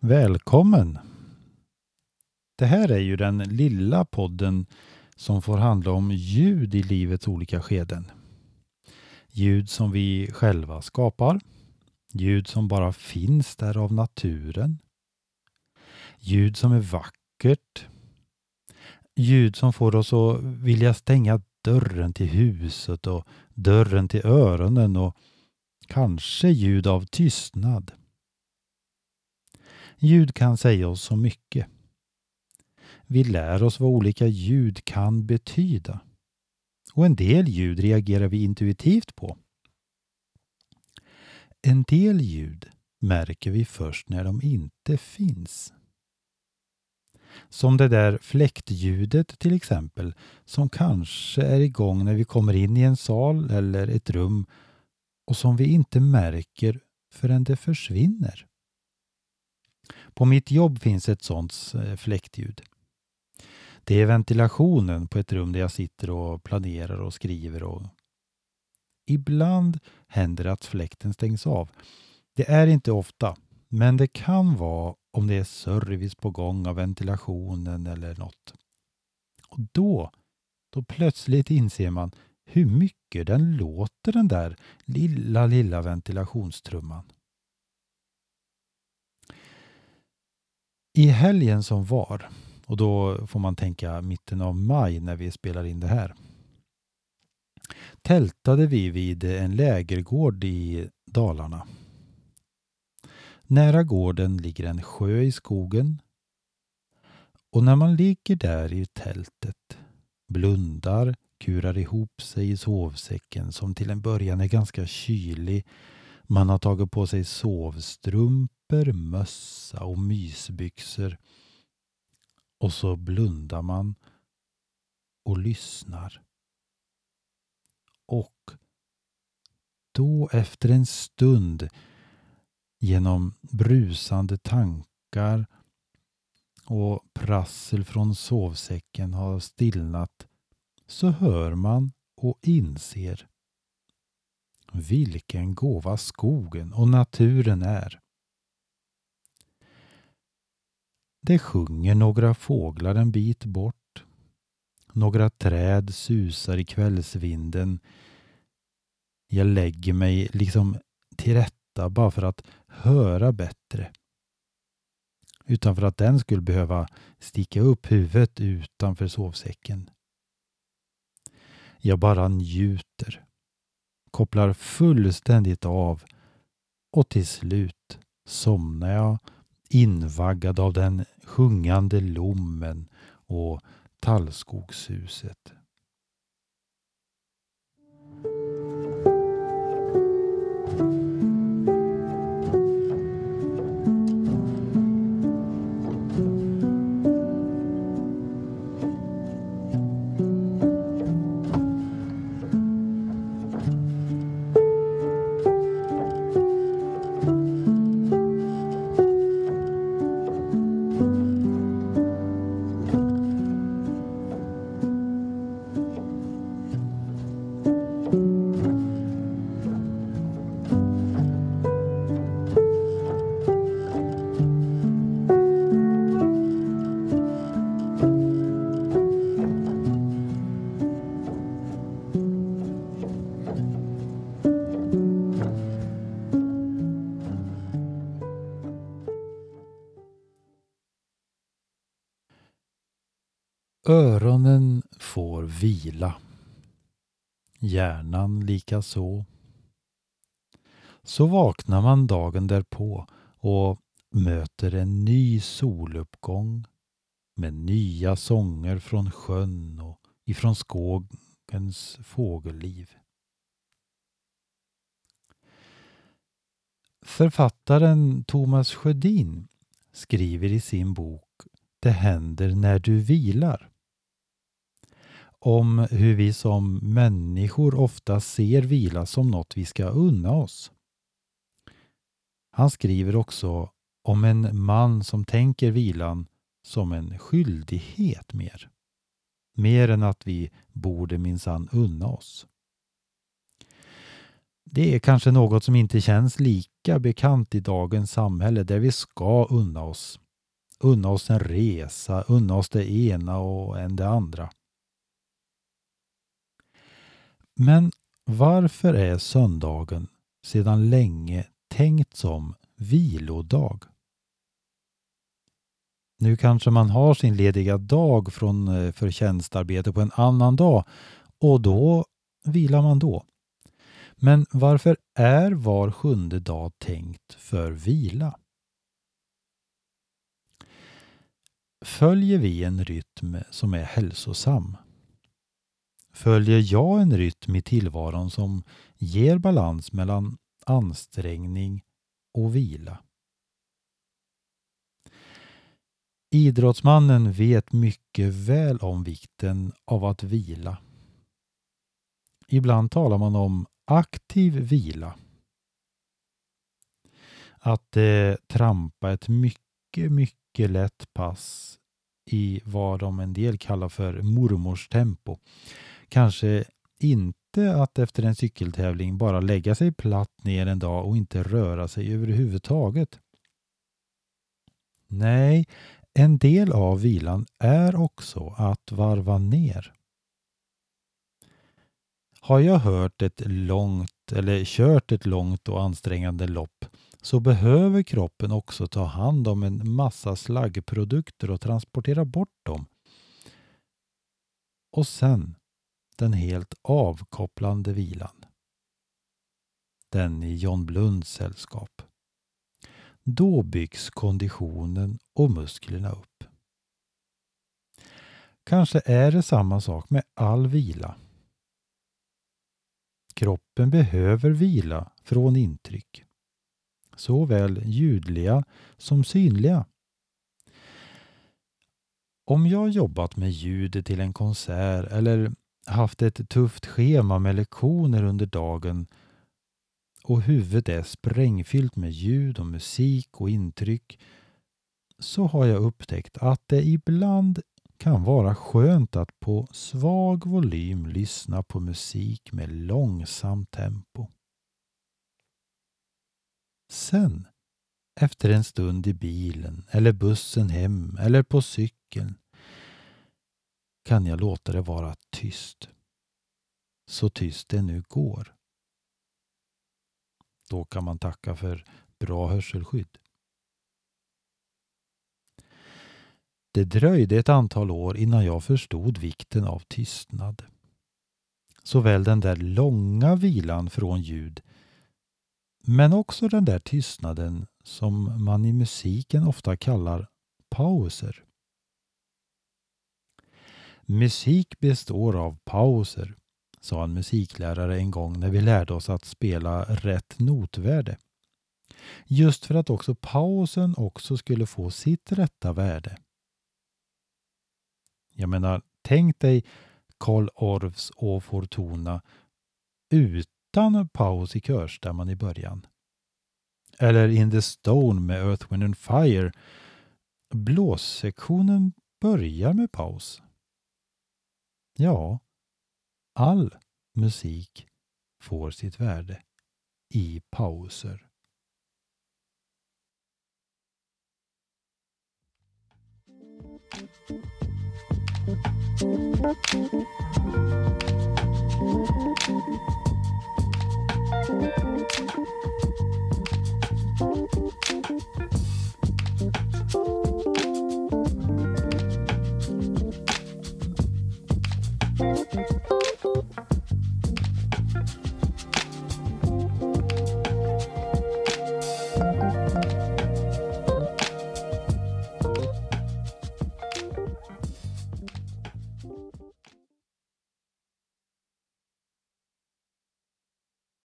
Välkommen! Det här är ju den lilla podden som får handla om ljud i livets olika skeden. Ljud som vi själva skapar. Ljud som bara finns där av naturen. Ljud som är vackert. Ljud som får oss att vilja stänga dörren till huset och dörren till öronen och kanske ljud av tystnad. Ljud kan säga oss så mycket. Vi lär oss vad olika ljud kan betyda. Och en del ljud reagerar vi intuitivt på. En del ljud märker vi först när de inte finns. Som det där fläktljudet till exempel som kanske är igång när vi kommer in i en sal eller ett rum och som vi inte märker förrän det försvinner. På mitt jobb finns ett sådant eh, fläktljud. Det är ventilationen på ett rum där jag sitter och planerar och skriver. Och Ibland händer det att fläkten stängs av. Det är inte ofta, men det kan vara om det är service på gång av ventilationen eller något. Och då, då plötsligt inser man hur mycket den låter den där lilla, lilla ventilationstrumman. I helgen som var, och då får man tänka mitten av maj när vi spelar in det här, tältade vi vid en lägergård i Dalarna. Nära gården ligger en sjö i skogen och när man ligger där i tältet, blundar, kurar ihop sig i sovsäcken som till en början är ganska kylig, man har tagit på sig sovstrumpor, mössa och mysbyxor. Och så blundar man och lyssnar. Och då efter en stund genom brusande tankar och prassel från sovsäcken har stillnat så hör man och inser vilken gåva skogen och naturen är. Det sjunger några fåglar en bit bort. Några träd susar i kvällsvinden. Jag lägger mig liksom till rätta bara för att höra bättre. Utan för att den skulle behöva sticka upp huvudet utanför sovsäcken. Jag bara njuter. Kopplar fullständigt av och till slut somnar jag invaggad av den sjungande lommen och tallskogshuset. Öronen får vila. Hjärnan lika så. Så vaknar man dagen därpå och möter en ny soluppgång med nya sånger från sjön och ifrån skogens fågelliv. Författaren Thomas Sjödin skriver i sin bok Det händer när du vilar om hur vi som människor ofta ser vila som något vi ska unna oss. Han skriver också om en man som tänker vilan som en skyldighet mer. Mer än att vi borde minsann unna oss. Det är kanske något som inte känns lika bekant i dagens samhälle där vi ska unna oss. Unna oss en resa, unna oss det ena och en det andra. Men varför är söndagen sedan länge tänkt som vilodag? Nu kanske man har sin lediga dag från eh, förtjänstarbete på en annan dag och då vilar man då. Men varför är var sjunde dag tänkt för vila? Följer vi en rytm som är hälsosam? Följer jag en rytm i tillvaron som ger balans mellan ansträngning och vila? Idrottsmannen vet mycket väl om vikten av att vila. Ibland talar man om aktiv vila. Att eh, trampa ett mycket, mycket lätt pass i vad de en del kallar för mormors tempo. Kanske inte att efter en cykeltävling bara lägga sig platt ner en dag och inte röra sig överhuvudtaget. Nej, en del av vilan är också att varva ner. Har jag hört ett långt eller kört ett långt och ansträngande lopp så behöver kroppen också ta hand om en massa slaggprodukter och transportera bort dem. Och sen den helt avkopplande vilan. Den i John Blunds sällskap. Då byggs konditionen och musklerna upp. Kanske är det samma sak med all vila. Kroppen behöver vila från intryck. Såväl ljudliga som synliga. Om jag jobbat med ljudet till en konsert eller haft ett tufft schema med lektioner under dagen och huvudet är sprängfyllt med ljud och musik och intryck så har jag upptäckt att det ibland kan vara skönt att på svag volym lyssna på musik med långsamt tempo. Sen, efter en stund i bilen eller bussen hem eller på cykeln kan jag låta det vara tyst. Så tyst det nu går. Då kan man tacka för bra hörselskydd. Det dröjde ett antal år innan jag förstod vikten av tystnad. Såväl den där långa vilan från ljud men också den där tystnaden som man i musiken ofta kallar pauser. Musik består av pauser, sa en musiklärare en gång när vi lärde oss att spela rätt notvärde. Just för att också pausen också skulle få sitt rätta värde. Jag menar, tänk dig Karl Orffs och Fortuna utan paus i körstämman i början. Eller In the Stone med Earth, Wind and Fire. Blåssektionen börjar med paus. Ja, all musik får sitt värde i pauser. Thank you.